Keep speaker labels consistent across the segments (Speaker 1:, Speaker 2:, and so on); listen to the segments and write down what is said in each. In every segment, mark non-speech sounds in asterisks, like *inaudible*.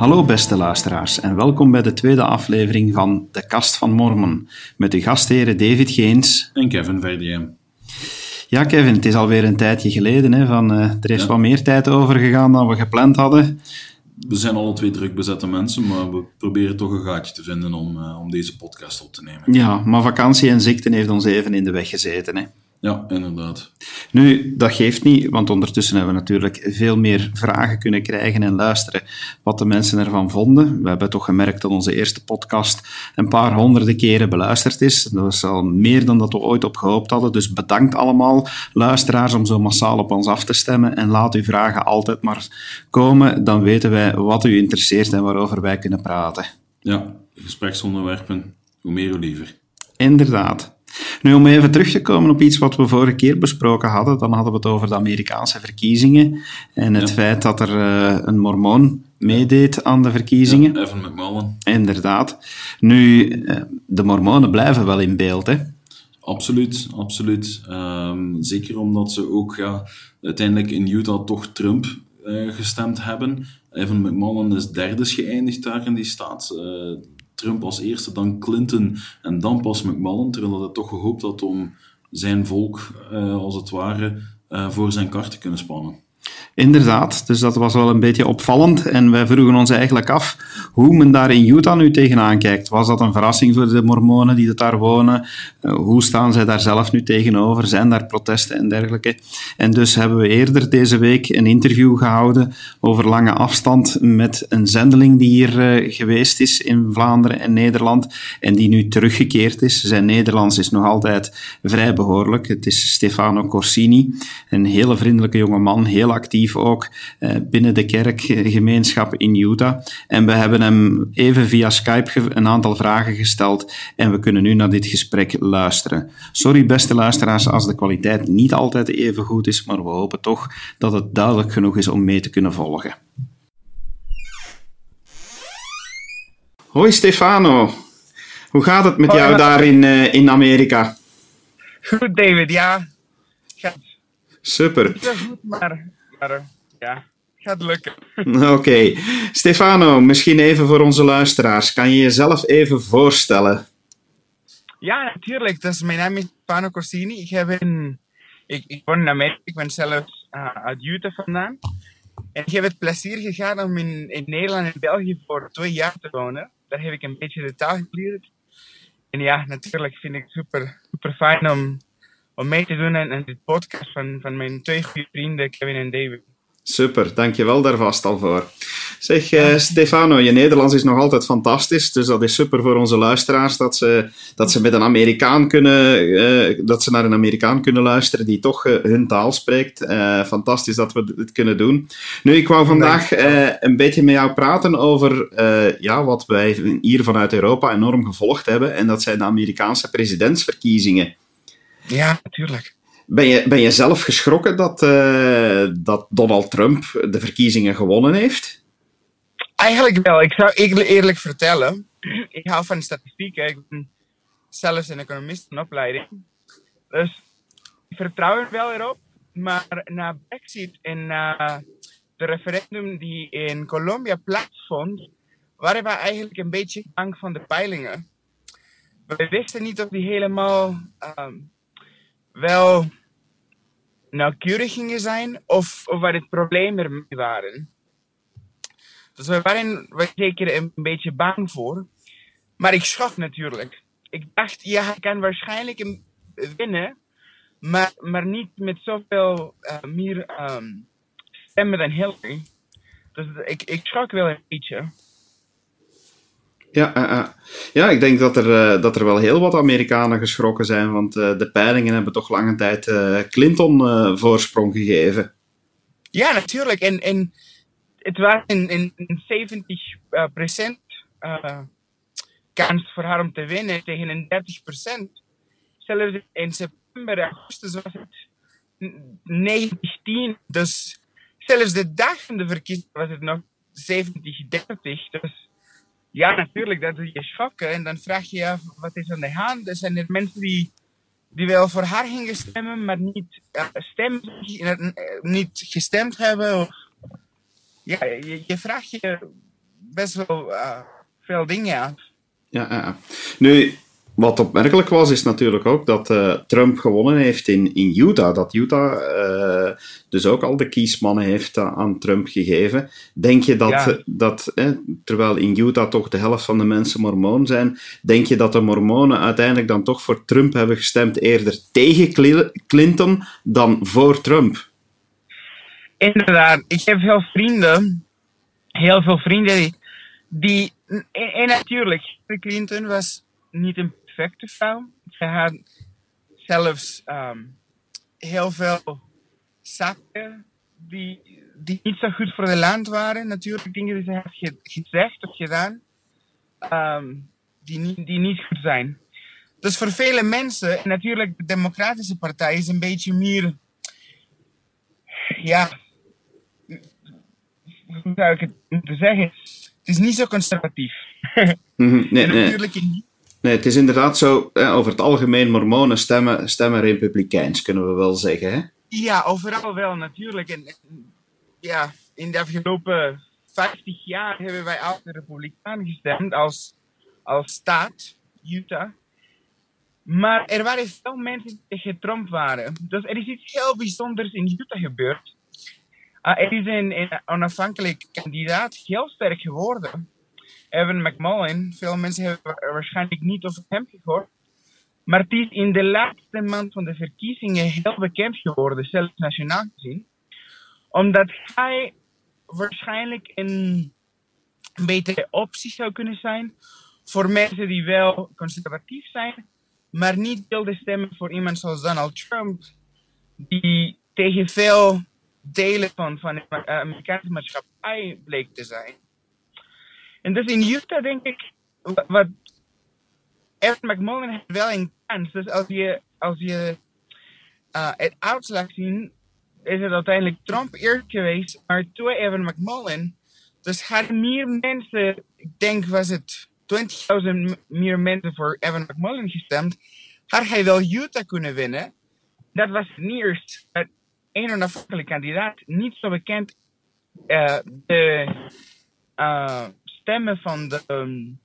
Speaker 1: Hallo beste luisteraars en welkom bij de tweede aflevering van De Kast van Mormon met uw gastheren David Geens
Speaker 2: en Kevin Verdiem.
Speaker 1: Ja Kevin, het is alweer een tijdje geleden, hè, van, uh, er is wat meer tijd over gegaan dan we gepland hadden.
Speaker 2: We zijn alle twee druk bezette mensen, maar we proberen toch een gaatje te vinden om, uh, om deze podcast op te nemen.
Speaker 1: Ja, maar vakantie en ziekte heeft ons even in de weg gezeten. Hè.
Speaker 2: Ja, inderdaad.
Speaker 1: Nu, dat geeft niet, want ondertussen hebben we natuurlijk veel meer vragen kunnen krijgen en luisteren wat de mensen ervan vonden. We hebben toch gemerkt dat onze eerste podcast een paar honderden keren beluisterd is. Dat was al meer dan dat we ooit op gehoopt hadden. Dus bedankt allemaal, luisteraars, om zo massaal op ons af te stemmen. En laat uw vragen altijd maar komen, dan weten wij wat u interesseert en waarover wij kunnen praten.
Speaker 2: Ja, gespreksonderwerpen, hoe meer hoe liever.
Speaker 1: Inderdaad. Nu, om even terug te komen op iets wat we vorige keer besproken hadden, dan hadden we het over de Amerikaanse verkiezingen en het feit dat er uh, een mormoon meedeed aan de verkiezingen.
Speaker 2: Ja, Evan McMullen.
Speaker 1: Inderdaad. Nu, uh, de mormonen blijven wel in beeld, hè?
Speaker 2: Absoluut, absoluut. Um, zeker omdat ze ook ja, uiteindelijk in Utah toch Trump uh, gestemd hebben. Evan McMullen is derde geëindigd daar in die staat. Trump als eerste, dan Clinton en dan pas McMullen, terwijl hij toch gehoopt had om zijn volk, uh, als het ware, uh, voor zijn kar te kunnen spannen.
Speaker 1: Inderdaad, dus dat was wel een beetje opvallend. En wij vroegen ons eigenlijk af hoe men daar in Utah nu tegenaan kijkt. Was dat een verrassing voor de Mormonen die daar wonen? Uh, hoe staan zij daar zelf nu tegenover? Zijn daar protesten en dergelijke? En dus hebben we eerder deze week een interview gehouden over lange afstand met een zendeling die hier uh, geweest is in Vlaanderen en Nederland en die nu teruggekeerd is. Zijn Nederlands is nog altijd vrij behoorlijk. Het is Stefano Corsini, een hele vriendelijke jonge man, heel actief ook uh, binnen de kerkgemeenschap in Utah. En we hebben hem even via Skype een aantal vragen gesteld en we kunnen nu naar dit gesprek luisteren. Sorry beste luisteraars als de kwaliteit niet altijd even goed is, maar we hopen toch dat het duidelijk genoeg is om mee te kunnen volgen. Hoi Stefano, hoe gaat het met Hoi, jou daar in, uh, in Amerika?
Speaker 3: Goed David, ja.
Speaker 1: Super.
Speaker 3: Goed, maar, maar ja, gaat lukken. *laughs*
Speaker 1: Oké. Okay. Stefano, misschien even voor onze luisteraars. Kan je jezelf even voorstellen?
Speaker 3: Ja, natuurlijk. Dus mijn naam is Stefano Corsini. Ik, heb in, ik, ik woon in Amerika. Ik ben zelf uh, uit Utah vandaan. En ik heb het plezier gehad om in, in Nederland en België voor twee jaar te wonen. Daar heb ik een beetje de taal geleerd. En ja, natuurlijk vind ik het super, super fijn om, om mee te doen aan, aan dit podcast van, van mijn twee goede vrienden, Kevin en David.
Speaker 1: Super, dankjewel daar vast al voor. Zeg, uh, Stefano, je Nederlands is nog altijd fantastisch, dus dat is super voor onze luisteraars dat ze, dat ze met een Amerikaan kunnen, uh, dat ze naar een Amerikaan kunnen luisteren die toch uh, hun taal spreekt. fantastisch dat we dit kunnen doen. Nu, ik wou vandaag een beetje met jou praten over ja, wat wij hier vanuit Europa enorm gevolgd hebben, en dat zijn de Amerikaanse presidentsverkiezingen.
Speaker 3: Ja, natuurlijk.
Speaker 1: Ben je, ben je zelf geschrokken dat, uh, dat Donald Trump de verkiezingen gewonnen heeft?
Speaker 3: Eigenlijk wel. Ik zou eerlijk vertellen. Ik hou van statistieken. Ik ben zelfs een economist van opleiding. Dus ik vertrouw er wel erop. Maar na Brexit en na de referendum die in Colombia plaatsvond, waren we eigenlijk een beetje bang van de peilingen. We wisten niet of die helemaal um, wel nauwkeurig gingen zijn of, of waar het probleem ermee waren. Dus we waren we zeker een beetje bang voor. Maar ik schrok natuurlijk. Ik dacht, ja, hij kan waarschijnlijk winnen, maar, maar niet met zoveel uh, meer um, stemmen dan Hillary. Dus ik, ik schrok wel een beetje.
Speaker 1: Ja, uh, uh. Ja, ik denk dat er, uh, dat er wel heel wat Amerikanen geschrokken zijn, want de peilingen hebben toch lange tijd Clinton voorsprong gegeven.
Speaker 3: Ja, natuurlijk. En, en het was een, een 70 procent kans voor haar om te winnen tegen een 30 procent. Zelfs in september, augustus was het 19. Dus zelfs de dag van de verkiezing was het nog 70-30. Dus ja, natuurlijk, dat doe je schokken. En dan vraag je je af, wat is aan de hand? Er zijn er mensen die, die wel voor haar gingen stemmen, maar niet, uh, stem, niet gestemd hebben. Ja, je, je vraagt je, best wel uh, veel dingen af.
Speaker 1: Ja, ja. Nu, wat opmerkelijk was, is natuurlijk ook dat uh, Trump gewonnen heeft in, in Utah. Dat Utah uh, dus ook al de kiesmannen heeft aan Trump gegeven. Denk je dat, ja. dat eh, terwijl in Utah toch de helft van de mensen mormoon zijn, denk je dat de mormonen uiteindelijk dan toch voor Trump hebben gestemd eerder tegen Clinton dan voor Trump?
Speaker 3: Inderdaad, ik heb veel vrienden, heel veel vrienden die, die en, en natuurlijk, Clinton was niet een Ze had zelfs um, heel veel zaken die, die niet zo goed voor het land waren. Natuurlijk dingen die ze had gezegd of gedaan, um, die, niet, die niet goed zijn. Dus voor vele mensen, en natuurlijk de Democratische Partij is een beetje meer, ja, hoe zou ik het moeten zeggen? Het is niet zo conservatief.
Speaker 1: Mm -hmm. nee, natuurlijk nee. Nee, het is inderdaad zo, over het algemeen, mormonen stemmen, stemmen republikeins, kunnen we wel zeggen, hè?
Speaker 3: Ja, overal wel, natuurlijk. En, ja, in de afgelopen 50 jaar hebben wij altijd republikein gestemd als, als staat, Utah. Maar er waren veel mensen die tegen Trump waren. Dus er is iets heel bijzonders in Utah gebeurd. Uh, er is een, een onafhankelijk kandidaat heel sterk geworden. Evan McMullen. Veel mensen hebben waarschijnlijk niet over hem gehoord. Maar het is in de laatste maand van de verkiezingen heel bekend geworden, zelfs nationaal gezien. Omdat hij waarschijnlijk een betere optie zou kunnen zijn voor mensen die wel conservatief zijn, maar niet wilden stemmen voor iemand zoals Donald Trump, die tegen veel delen van, van de Amerikaanse maatschappij bleek te zijn. En dus in Utah denk ik, wat Evan McMullen heeft wel een kans. Dus als je, als je uh, het uitslag zien, is het uiteindelijk Trump eerst geweest, maar toen Evan McMullen. Dus hadden meer mensen, ik denk was het 20.000 meer mensen voor Evan McMullen gestemd, had hij wel Utah kunnen winnen. Dat was niet eerst het een onafhankelijke kandidaat, niet zo bekend. Uh, de, uh, stemmen van de, um,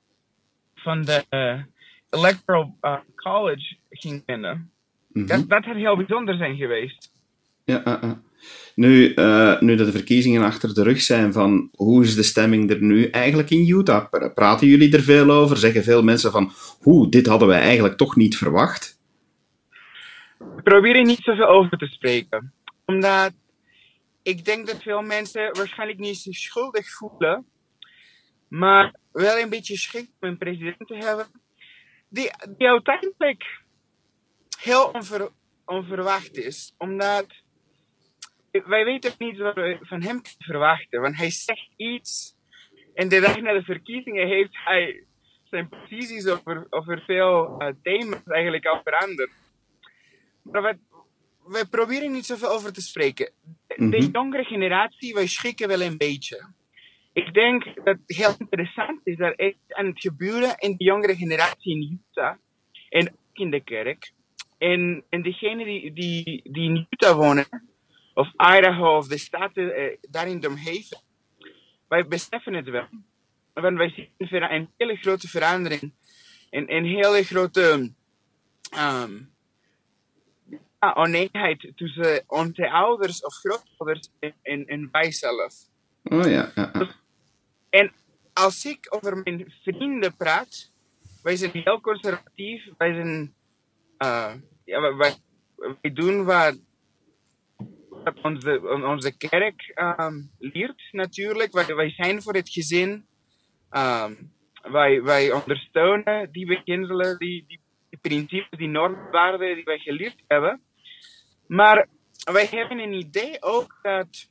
Speaker 3: van de uh, Electoral uh, College ging winnen. Mm -hmm. dat, dat had heel bijzonder zijn geweest.
Speaker 1: Ja, uh, uh. Nu, nu dat de verkiezingen achter de rug zijn, van hoe is de stemming er nu eigenlijk in Utah? Praten jullie er veel over? Zeggen veel mensen van, hoe, dit hadden wij eigenlijk toch niet verwacht?
Speaker 3: We proberen niet zoveel over te spreken. Omdat ik denk dat veel mensen waarschijnlijk niet zich schuldig voelen maar wel een beetje schrik om een president te hebben. Die, die uiteindelijk heel onver, onverwacht is. Omdat wij weten niet wat we van hem kunnen verwachten. Want hij zegt iets. En de dag na de verkiezingen heeft hij zijn posities over, over veel uh, thema's eigenlijk al veranderd. Maar wat, wij proberen niet zoveel over te spreken. De, mm -hmm. de jongere generatie, wij schrikken wel een beetje ik denk dat het heel interessant is dat er aan het gebeuren in de jongere generatie in Utah en ook in de kerk. En, en degenen die, die, die in Utah wonen, of Idaho of de staten eh, daarin de omgeving, wij beseffen het wel. Want wij zien een hele grote verandering. Een, een hele grote um, oneenheid tussen onze ouders of grootouders en, en wij zelf.
Speaker 1: Oh ja, ja.
Speaker 3: En als ik over mijn vrienden praat, wij zijn heel conservatief. Wij zijn, uh, ja, wij, doen wat, wat onze, onze kerk um, leert natuurlijk. Wij, zijn voor het gezin. Um, wij, wij ondersteunen die beginselen, die, die, die principes, die normwaarden die wij geleerd hebben. Maar wij hebben een idee ook dat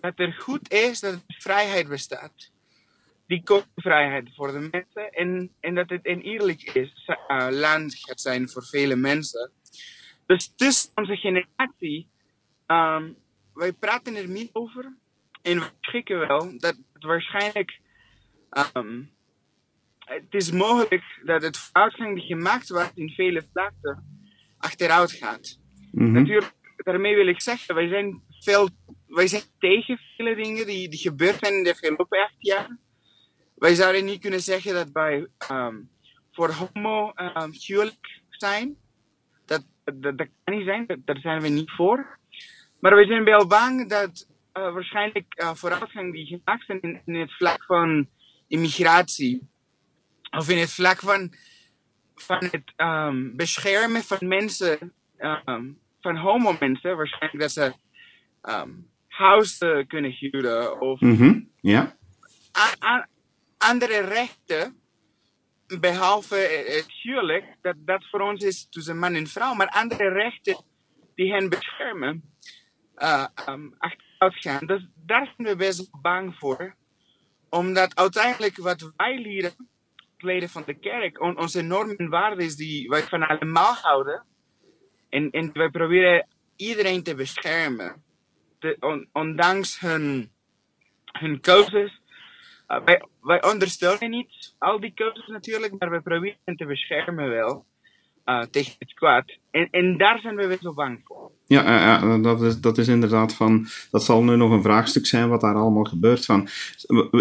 Speaker 3: dat er goed is dat vrijheid bestaat. Die vrijheid voor de mensen en, en dat het een eerlijk is, uh, land gaat zijn voor vele mensen. Dus tussen onze generatie, um, wij praten er niet over en we schrikken wel dat het waarschijnlijk, um, het is mogelijk dat het vooruitgang die gemaakt wordt in vele vlakten achteruit gaat. Mm -hmm. Natuurlijk, daarmee wil ik zeggen, wij zijn veel wij zijn tegen vele dingen die, die gebeurd zijn in de afgelopen acht jaar. Wij zouden niet kunnen zeggen dat wij ehm, voor homo um, huwelijk zijn. Dat, dat, dat kan niet zijn, dat, daar zijn we niet voor. Maar we zijn wel bang dat uh, waarschijnlijk uh, vooruitgang die gemaakt zijn in, het vlak van immigratie. Of in het vlak van, van het um, beschermen van mensen, van homo mensen. Waarschijnlijk dat ze huizen kunnen huren of
Speaker 1: mm -hmm. ja.
Speaker 3: andere rechten. Behalve het huwelijk, dat, dat voor ons is tussen man en vrouw, maar andere rechten die hen beschermen uh, um, achteruit gaan. Dus daar zijn we best bang voor. Omdat uiteindelijk wat wij leren, leden van de kerk, on, onze normen en waarden die wij van allemaal houden. En, en wij proberen iedereen te beschermen. Ondanks hun, hun keuzes. Uh, wij, wij ondersteunen niet al die keuzes natuurlijk, maar we proberen te beschermen wel. Uh, tegen het kwaad. En, en daar zijn we weer zo bang voor.
Speaker 1: Ja, ja dat, is, dat is inderdaad van. Dat zal nu nog een vraagstuk zijn wat daar allemaal gebeurt. Van.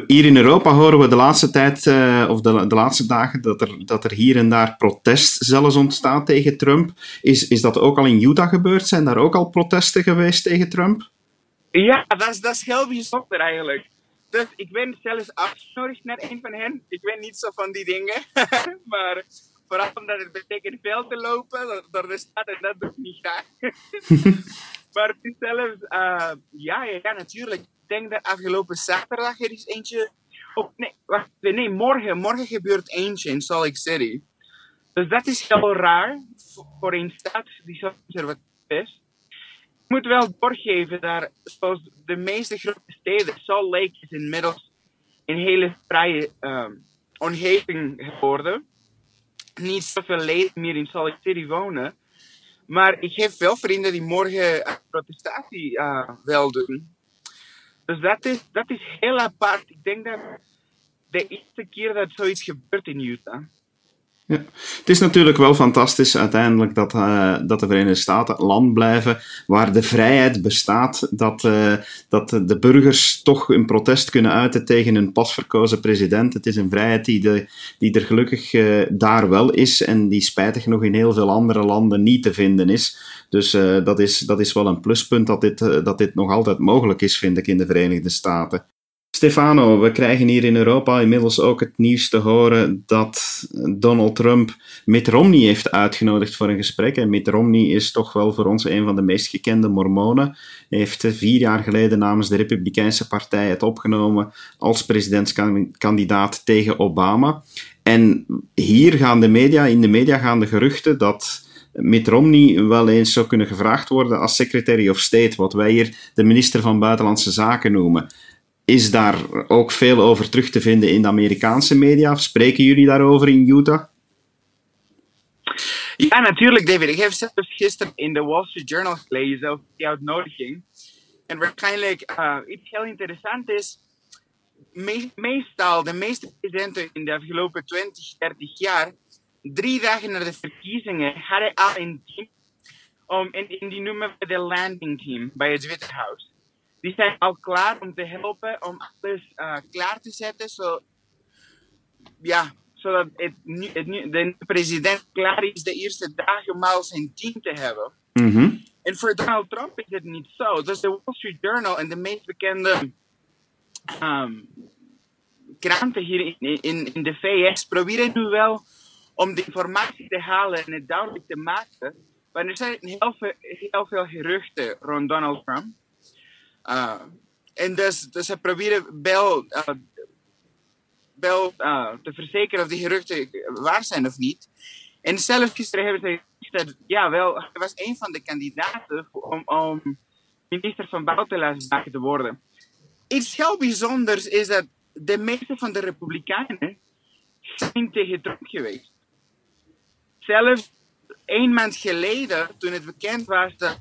Speaker 1: Hier in Europa horen we de laatste tijd, uh, of de, de laatste dagen, dat er, dat er hier en daar protest zelfs ontstaat tegen Trump. Is, is dat ook al in Utah gebeurd? Zijn daar ook al protesten geweest tegen Trump?
Speaker 3: Ja, dat is, dat is heel bijzonder eigenlijk. Dus ik ben zelfs afgenodigd naar een van hen. Ik weet niet zo van die dingen. *laughs* maar Vooral omdat het betekent veel te lopen door de stad en dat doe ik niet graag. *laughs* maar het is zelfs, uh, ja, ja, natuurlijk. Ik denk dat afgelopen zaterdag er is eentje. Nee, wacht, nee, morgen. Morgen gebeurt eentje in Salt Lake City. Dus dat is heel raar voor een stad die zo conservatief is. Moet wel doorgeven dat, zoals de meeste grote steden, Salt Lake is inmiddels een hele vrije um, omgeving geworden niet zoveel leden meer in Salt Lake City wonen. Maar ik heb veel vrienden die morgen protestatie uh, wel doen. Dus dat is, dat is heel apart. Ik denk dat de eerste keer dat zoiets gebeurt in Utah.
Speaker 1: Het is natuurlijk wel fantastisch uiteindelijk dat, uh, dat de Verenigde Staten land blijven waar de vrijheid bestaat, dat, uh, dat de burgers toch een protest kunnen uiten tegen een pas verkozen president. Het is een vrijheid die, die er gelukkig uh, daar wel is en die spijtig genoeg in heel veel andere landen niet te vinden is. Dus dat, is, dat is wel een pluspunt dat dit, dat dit nog altijd mogelijk is, vind ik, in de Verenigde Staten. Stefano, we krijgen hier in Europa inmiddels ook het nieuws te horen dat Donald Trump Mitt Romney heeft uitgenodigd voor een gesprek. En Mitt Romney is toch wel voor ons een van de meest gekende mormonen. Hij heeft vier jaar geleden namens de Republikeinse Partij het opgenomen als presidentskandidaat tegen Obama. En hier gaan de media, in de media gaan de geruchten dat Mitt Romney wel eens zou kunnen gevraagd worden als Secretary of State, wat wij hier de minister van Buitenlandse Zaken noemen. Is daar ook veel over terug te vinden in de Amerikaanse media? Spreken jullie daarover in Utah?
Speaker 3: Ja, natuurlijk, David. Ik heb zelfs gisteren in de Wall Street Journal gelezen over die uitnodiging. En waarschijnlijk uh, iets heel interessants is. Me meestal, de meeste presidenten in de afgelopen 20, 30 jaar, drie dagen na de verkiezingen, hadden al een team. Um, en, die noemen we de landing team bij het Witte Huis die zijn al klaar om te helpen om alles uh, klaar te zetten. Zo, ja, zodat het, het, de president klaar is de eerste dagen om al zijn team te hebben.
Speaker 1: Mm -hmm.
Speaker 3: En voor Donald Trump is het niet zo. Dus de Wall Street Journal en de meest bekende um, kranten hier in, in, in de VS proberen nu wel om de informatie te halen en het duidelijk te maken. Maar er zijn heel veel, heel veel geruchten rond Donald Trump. Uh, en dus, dus ze proberen wel, uh, wel uh, te verzekeren of die geruchten waar zijn of niet. En zelfs gisteren hebben ze gezegd dat, ja, wel, hij was een van de kandidaten om, om minister van Buitenlandse Zaken te worden. Iets heel bijzonders is dat de meeste van de Republikeinen zijn tegen Trump geweest. Zelfs een maand geleden, toen het bekend was dat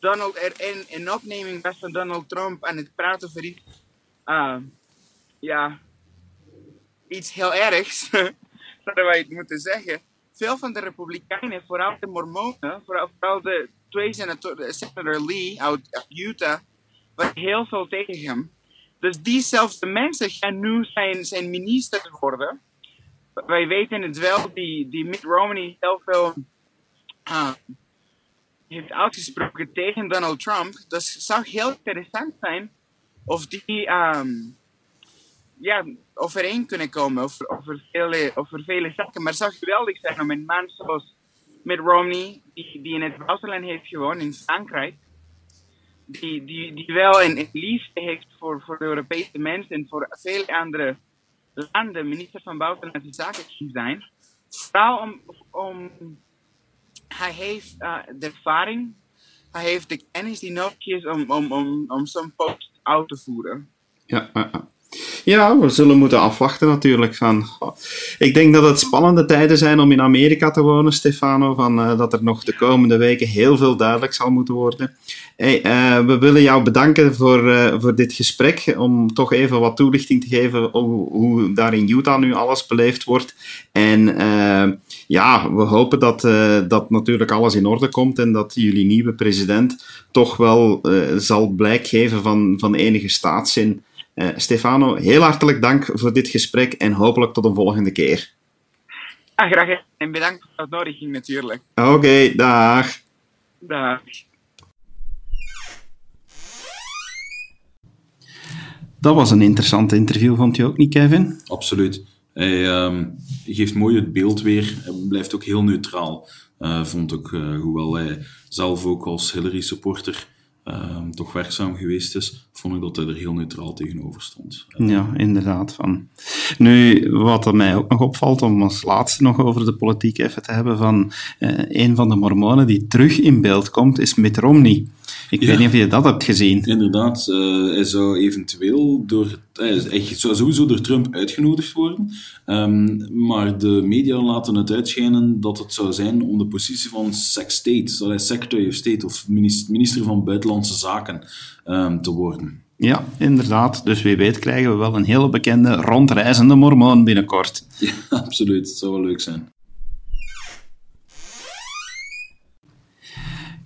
Speaker 3: Donald er in, in opneming was van Donald Trump aan het praten over iets, uh, ja, iets heel ergs, *laughs* zouden wij het moeten zeggen. Veel van de Republikeinen, vooral de Mormonen, vooral, de twee senatoren, Senator Lee uit Utah was heel veel tegen hem. Dus diezelfde mensen gaan nu zijn, zijn minister worden. Wij weten het wel, die, die Mitt Romney heel veel uh, heeft uitgesproken tegen Donald Trump. Dus het zou heel interessant zijn of die um, ja, overeen kunnen komen over, over, vele, over vele zaken. Maar het zou geweldig zijn om een man zoals Mitt Romney, die, die in het buitenland heeft gewoond, in Frankrijk, die, die, die wel een, een liefde heeft voor, voor de Europese mensen en voor veel andere landen, minister van Buitenlandse Zaken te zijn. Vooral om, om hij heeft uh, de ervaring, hij heeft de kennis die nodig om, om, om, om zo'n post uit te voeren.
Speaker 1: Ja, ja, we zullen moeten afwachten natuurlijk. Van, ik denk dat het spannende tijden zijn om in Amerika te wonen, Stefano. Van, uh, dat er nog de komende weken heel veel duidelijk zal moeten worden. Uh, we willen jou bedanken voor, uh, voor dit gesprek. Om toch even wat toelichting te geven hoe, hoe daar in Utah nu alles beleefd wordt. En ja, we hopen dat, dat natuurlijk alles in orde komt. En dat jullie nieuwe president toch wel zal blijk geven van, van enige staatszin. Uh, Stefano, heel hartelijk dank voor dit gesprek en hopelijk tot een volgende keer.
Speaker 3: Ah, graag en bedankt voor de uitnodiging natuurlijk.
Speaker 1: Oké, okay, dag.
Speaker 3: Dag.
Speaker 1: Dat was een interessant interview, vond je ook niet, Kevin?
Speaker 2: Absoluut. Hij um, geeft mooi het beeld weer. Hij blijft ook heel neutraal. Uh, vond ook, uh, hoewel hij zelf ook als Hillary-supporter uh, toch werkzaam geweest is, vond ik dat hij er heel neutraal tegenover stond.
Speaker 1: Ja, inderdaad. Van. Nu, wat er mij ook nog opvalt, om als laatste nog over de politiek even te hebben, van uh, een van de mormonen die terug in beeld komt, is Mitt Romney. Ik ja. weet niet of je dat hebt gezien.
Speaker 2: Inderdaad, uh, hij zou eventueel door, hij zou sowieso door Trump uitgenodigd worden, um, maar de media laten het uitschijnen dat het zou zijn om de positie van State, Secretary of State of minister van Buitenlandse Zaken um, te worden.
Speaker 1: Ja, inderdaad. Dus wie weet krijgen we wel een hele bekende rondreizende mormoon binnenkort. *laughs*
Speaker 2: Ja, absoluut. Het zou wel leuk zijn.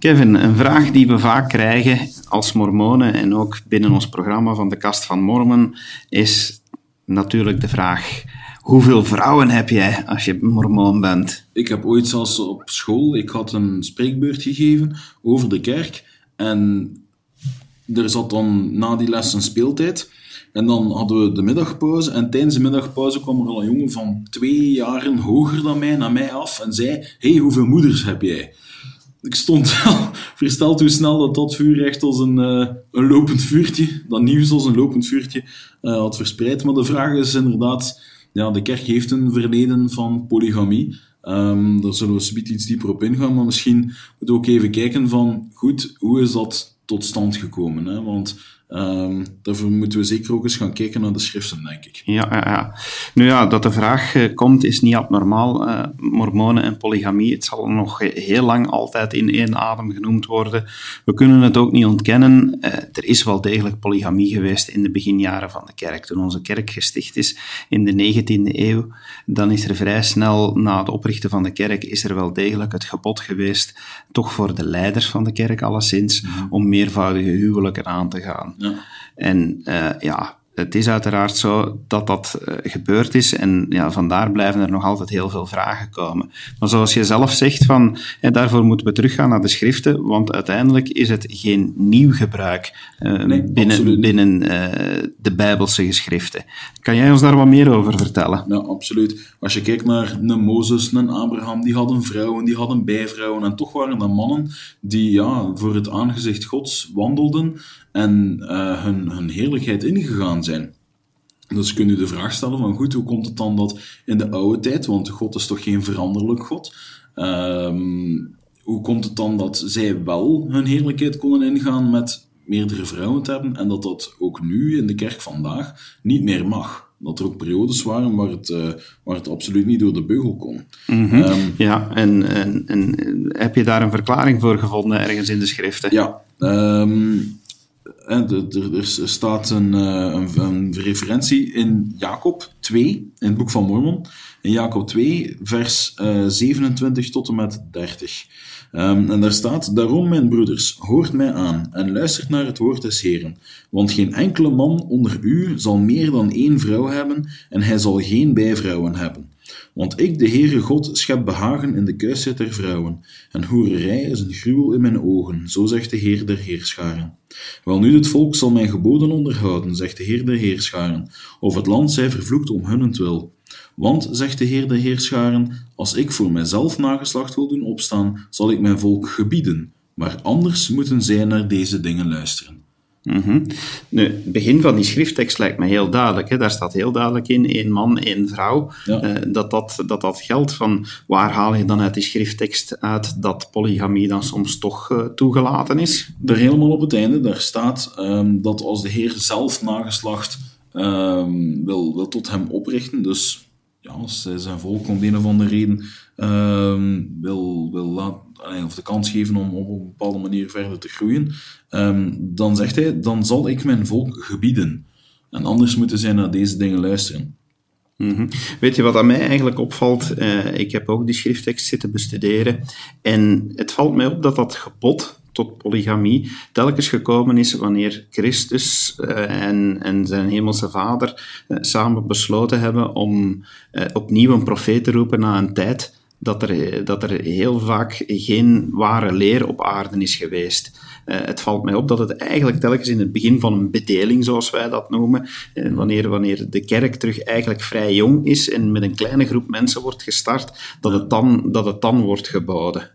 Speaker 1: Kevin, een vraag die we vaak krijgen als mormonen en ook binnen ons programma van de Kast van Mormon is natuurlijk de vraag: hoeveel vrouwen heb jij als je mormoon bent?
Speaker 2: Ik heb ooit zelfs op school, ik had een spreekbeurt gegeven over de kerk en er zat dan na die les een speeltijd. En dan hadden we de middagpauze. En tijdens de middagpauze kwam er al een jongen van twee jaren hoger dan mij naar mij af en zei: hey, hoeveel moeders heb jij? Ik stond wel *laughs* versteld hoe snel dat dat vuur echt als een, uh, een lopend vuurtje, dat nieuws als een lopend vuurtje, uh, had verspreid. Maar de vraag is inderdaad, ja, de kerk heeft een verleden van polygamie. Um, daar zullen we zoiets iets dieper op ingaan, maar misschien moeten we ook even kijken van, goed, hoe is dat tot stand gekomen? Hè? Want Um, daarvoor moeten we zeker ook eens gaan kijken naar de schriften, denk ik.
Speaker 1: Ja, ja, ja. Nu ja, dat de vraag uh, komt is niet abnormaal. Uh, mormonen en polygamie, het zal nog heel lang altijd in één adem genoemd worden. We kunnen het ook niet ontkennen. Uh, er is wel degelijk polygamie geweest in de beginjaren van de kerk. Toen onze kerk gesticht is in de 19e eeuw, dan is er vrij snel na het oprichten van de kerk, is er wel degelijk het gebod geweest, toch voor de leiders van de kerk alleszins, mm -hmm. om meervoudige huwelijken aan te gaan.
Speaker 2: Ja.
Speaker 1: En uh, ja, het is uiteraard zo dat dat uh, gebeurd is en ja, vandaar blijven er nog altijd heel veel vragen komen. Maar zoals je zelf zegt, van, hè, daarvoor moeten we teruggaan naar de schriften, want uiteindelijk is het geen nieuw gebruik uh, nee, binnen, binnen de Bijbelse geschriften. Kan jij ons daar wat meer over vertellen?
Speaker 2: Ja, absoluut. Als je kijkt naar een Mozes, een Abraham, die hadden vrouwen, die hadden bijvrouwen en toch waren dat mannen die ja, voor het aangezicht Gods wandelden en uh, hun, hun heerlijkheid ingegaan zijn. Dus kun je de vraag stellen van goed, hoe komt het dan dat in de oude tijd, want God is toch geen veranderlijk God, um, hoe komt het dan dat zij wel hun heerlijkheid konden ingaan met meerdere vrouwen te hebben en dat dat ook nu in de kerk vandaag niet meer mag? dat er ook periodes waren waar het, uh, waar het absoluut niet door de beugel kon.
Speaker 1: Mm -hmm. um, ja, en, en, en, heb je daar een verklaring voor gevonden ergens in de schriften?
Speaker 2: Ja, um, er, staat een, een, een, referentie in Jacob 2, in het boek van Mormon. In Jacob 2, vers 27 tot en met 30. Um, en daar staat, daarom mijn broeders, hoort mij aan en luistert naar het woord des Heren. Want geen enkele man onder u zal meer dan één vrouw hebben en hij zal geen bijvrouwen hebben. Want ik, de Heere God, schep behagen in de kuisheid der vrouwen, en hoererij is een gruwel in mijn ogen, zo zegt de Heer der Heerscharen. Welnu, het volk zal mijn geboden onderhouden, zegt de Heer der Heerscharen, of het land zij vervloekt om hunnentwil. Want, zegt de Heer de Heerscharen, als ik voor mijzelf nageslacht wil doen opstaan, zal ik mijn volk gebieden, maar anders moeten zij naar deze dingen luisteren.
Speaker 1: Mm nu, het begin van die schrifttekst lijkt me heel duidelijk. Hè? Daar staat heel duidelijk in, één man, één vrouw. Eh, dat, dat, dat dat geldt van waar haal je dan uit die schrifttekst uit dat polygamie dan soms toch uh, toegelaten is?
Speaker 2: Er helemaal op het einde, daar staat um, dat als de Heer zelf nageslacht um, wil, wil tot hem oprichten, dus ja, als zijn volk om de een of andere reden um, wil, wil laten, of de kans geven om op een bepaalde manier verder te groeien, um, dan zegt hij, dan zal ik mijn volk gebieden. En anders moeten zij naar deze dingen luisteren.
Speaker 1: -hmm. Weet je wat aan mij eigenlijk opvalt? Uh, ik heb ook die schrifttekst zitten bestuderen. En het valt mij op dat dat gebod tot polygamie telkens gekomen is wanneer Christus uh, en, en zijn hemelse vader uh, samen besloten hebben om opnieuw een profeet te roepen na een tijd dat er, dat er heel vaak geen ware leer op aarde is geweest. het valt mij op dat het eigenlijk telkens in het begin van een bedeling, zoals wij dat noemen, wanneer, wanneer de kerk terug eigenlijk vrij jong is en met een kleine groep mensen wordt gestart, dat het dan, dat het dan wordt geboden.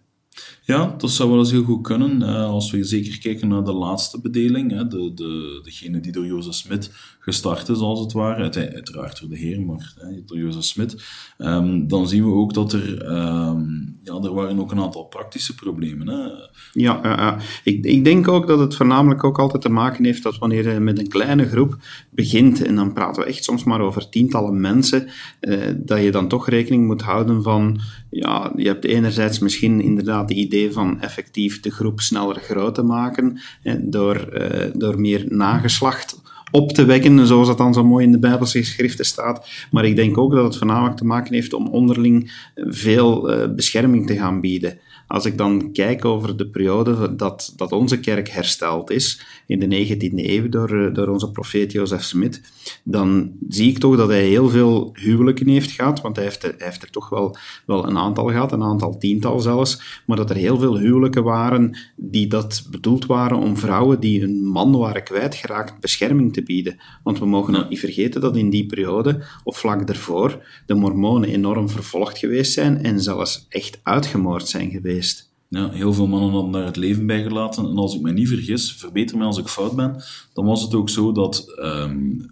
Speaker 2: Ja, dat zou wel eens heel goed kunnen. Uh, als we zeker kijken naar de laatste bedeling, hè, de, de, degene die door Jozef Smit gestart is, als het ware. uiteraard door de Heer, maar hè, door Jozef Smit. Um, dan zien we ook dat er, um, ja, er waren ook een aantal praktische problemen. Hè.
Speaker 1: Ja, uh, ik, ik denk ook dat het voornamelijk ook altijd te maken heeft dat wanneer je met een kleine groep begint, en dan praten we echt soms maar over tientallen mensen, uh, dat je dan toch rekening moet houden van, ja, je hebt enerzijds misschien inderdaad de idee van effectief de groep sneller groot te maken, door, door meer nageslacht op te wekken, zoals dat dan zo mooi in de Bijbelse geschriften staat. Maar ik denk ook dat het voornamelijk te maken heeft om onderling veel uh, bescherming te gaan bieden. Als ik dan kijk over de periode dat, dat onze kerk hersteld is, in de 19e eeuw door, eh, door onze profeet Jozef Smit, dan zie ik toch dat hij heel veel huwelijken heeft gehad, want hij heeft er, hij heeft er toch wel, wel een aantal gehad, een aantal tiental zelfs, maar dat er heel veel huwelijken waren die dat bedoeld waren om vrouwen die hun man waren kwijtgeraakt bescherming te bieden. Want we mogen niet vergeten dat in die periode, of vlak daarvoor, de mormonen enorm vervolgd geweest zijn en zelfs echt uitgemoord zijn geweest.
Speaker 2: Ja, heel veel mannen hadden daar het leven bij gelaten. En als ik me niet vergis, verbeter me als ik fout ben, dan was het ook zo dat um,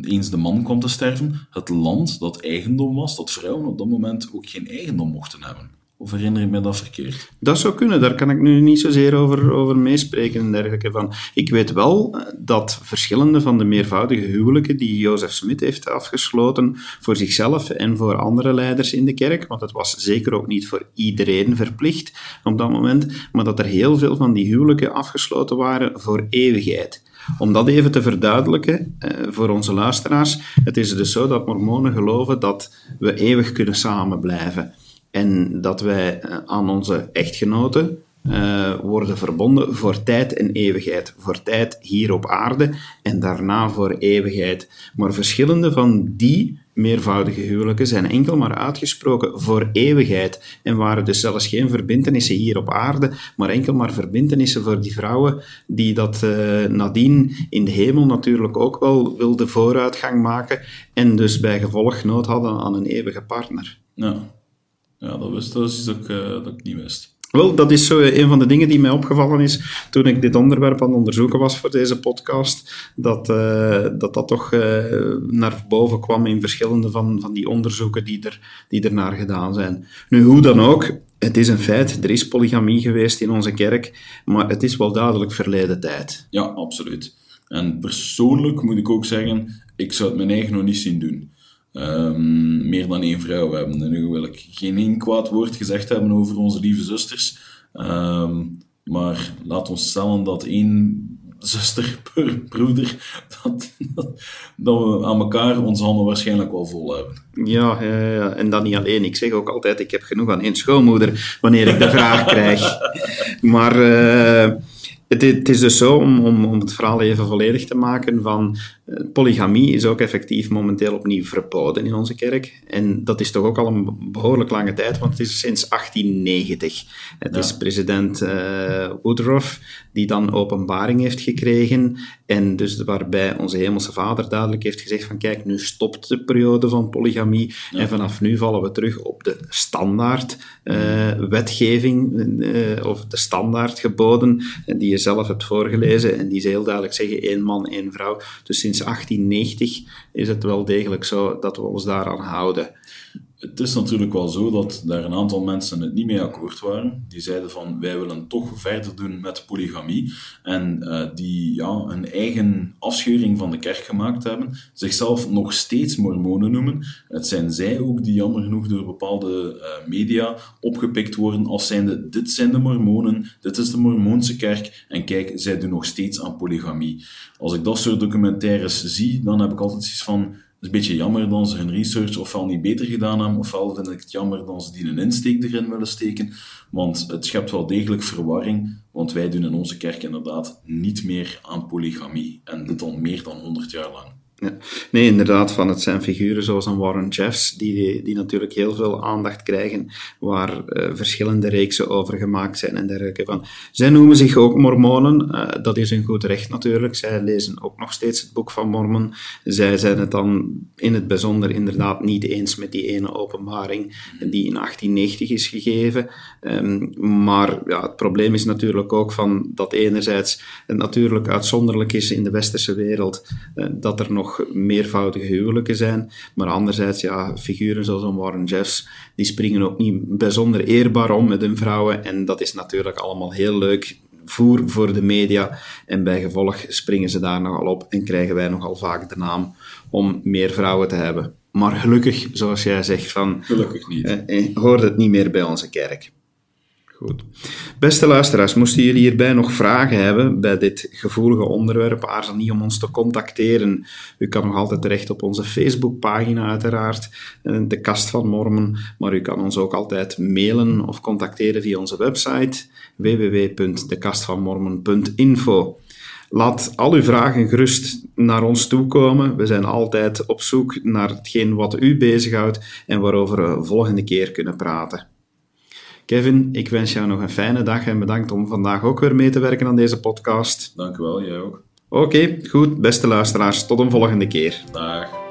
Speaker 2: eens de man kwam te sterven, het land dat eigendom was, dat vrouwen op dat moment ook geen eigendom mochten hebben. Of herinner ik me dat verkeerd?
Speaker 1: Dat zou kunnen, daar kan ik nu niet zozeer over, over meespreken en dergelijke van. Ik weet wel eh, dat verschillende van de meervoudige huwelijken die Jozef Smit heeft afgesloten voor zichzelf en voor andere leiders in de kerk, want het was zeker ook niet voor iedereen verplicht op dat moment, maar dat er heel veel van die huwelijken afgesloten waren voor eeuwigheid. Om dat even te verduidelijken eh, voor onze luisteraars, het is dus zo dat mormonen geloven dat we eeuwig kunnen samen blijven. En dat wij eh, aan onze echtgenoten uh, worden verbonden voor tijd en eeuwigheid. Voor tijd hier op aarde en daarna voor eeuwigheid. Maar verschillende van die meervoudige huwelijken zijn enkel maar uitgesproken voor eeuwigheid en waren dus zelfs geen verbindenissen hier op aarde, maar enkel maar verbindenissen voor die vrouwen die dat uh, nadien in de hemel natuurlijk ook wel wilden vooruitgang maken en dus bij gevolg nood hadden aan een eeuwige partner.
Speaker 2: Ja. Ja, dat, was, dat is iets dat ik, dat ik niet wist.
Speaker 1: Wel, dat is zo een van de dingen die mij opgevallen is toen ik dit onderwerp aan het onderzoeken was voor deze podcast. Dat uh, dat, dat toch uh, naar boven kwam in verschillende van, van die onderzoeken die er, die er naar gedaan zijn. Nu, hoe dan ook, het is een feit, er is polygamie geweest in onze kerk, maar het is wel duidelijk verleden tijd.
Speaker 2: Ja, absoluut. En persoonlijk moet ik ook zeggen, ik zou het mijn eigen nog niet zien doen. Um, meer dan één vrouw hebben. En nu wil ik geen één kwaad woord gezegd hebben over onze lieve zusters. Um, maar laat ons stellen dat één zuster, *laughs* broeder, dat, dat, we aan elkaar onze handen waarschijnlijk wel vol hebben.
Speaker 1: Ja, ja, ja, en dat niet alleen. Ik zeg ook altijd, ik heb genoeg aan één schoonmoeder wanneer ik de vraag *laughs* krijg. Maar... Uh, het, het, is dus zo, om, om, om het verhaal even volledig te maken, van polygamie is ook effectief momenteel opnieuw verboden in onze kerk. En dat is toch ook al een behoorlijk lange tijd, want het is sinds 1890. Het is president uh, Woodruff die dan openbaring heeft gekregen en dus waarbij onze hemelse vader duidelijk heeft gezegd van kijk, nu stopt de periode van polygamie en vanaf nu vallen we terug op de standaard uh, wetgeving of de standaard geboden die je zelf hebt voorgelezen en die ze heel duidelijk zeggen één man, één vrouw. Dus sinds 1890 is het wel degelijk zo dat we ons daaraan houden.
Speaker 2: Het is natuurlijk wel zo dat daar een aantal mensen het niet mee akkoord waren. Die zeiden van wij willen toch verder doen met polygamie. En uh, die ja, een eigen afscheuring van de kerk gemaakt hebben. Zichzelf nog steeds mormonen noemen. Het zijn zij ook die jammer genoeg door bepaalde uh, media opgepikt worden als zijnde dit zijn de mormonen, dit is de mormoonse kerk. En kijk, zij doen nog steeds aan polygamie. Als ik dat soort documentaires zie, dan heb ik altijd zoiets van is een beetje jammer dat ze hun research ofwel niet beter gedaan hebben, ofwel vind ik het jammer dat ze die een insteek erin willen steken. Want het schept wel degelijk verwarring, want wij doen in onze kerk inderdaad niet meer aan polygamie. En dit al meer dan 100 jaar lang.
Speaker 1: Nee, inderdaad, van het zijn figuren zoals een Warren Jeffs, die, die natuurlijk heel veel aandacht krijgen, waar uh, verschillende reeksen over gemaakt zijn en dergelijke. Van. Zij noemen zich ook mormonen, uh, dat is een goed recht natuurlijk. Zij lezen ook nog steeds het boek van Mormon. Zij zijn het dan in het bijzonder inderdaad niet eens met die ene openbaring die in 1890 is gegeven. Um, maar ja, het probleem is natuurlijk ook van dat enerzijds het natuurlijk uitzonderlijk is in de westerse wereld, uh, dat er nog meervoudige huwelijken zijn. Maar anderzijds, ja, figuren zoals een Warren Jeffs, die springen ook niet bijzonder eerbaar om met hun vrouwen. En dat is natuurlijk allemaal heel leuk voer voor de media. En bij gevolg springen ze daar nogal op en krijgen wij nogal vaak de naam om meer vrouwen te hebben. Maar gelukkig, zoals jij zegt, van,
Speaker 2: gelukkig niet.
Speaker 1: Eh, eh hoort het niet meer bij onze kerk. Goed. Beste luisteraars, moesten jullie hierbij nog vragen hebben bij dit gevoelige onderwerp, aarzel niet om ons te contacteren. U kan nog altijd terecht op onze Facebookpagina uiteraard, eh, de Kast van Mormen, maar u kan ons ook altijd mailen of contacteren via onze website www.dekastvanmormen.info. Laat al uw vragen gerust naar ons toe komen. We zijn altijd op zoek naar hetgeen wat u bezighoudt en waarover we volgende keer kunnen praten. Kevin, ik wens jou nog een fijne dag en bedankt om vandaag ook weer mee te werken aan deze podcast.
Speaker 2: Dank u wel, jij ook.
Speaker 1: Oké, okay, goed. Beste luisteraars, tot een volgende keer.
Speaker 2: Dag.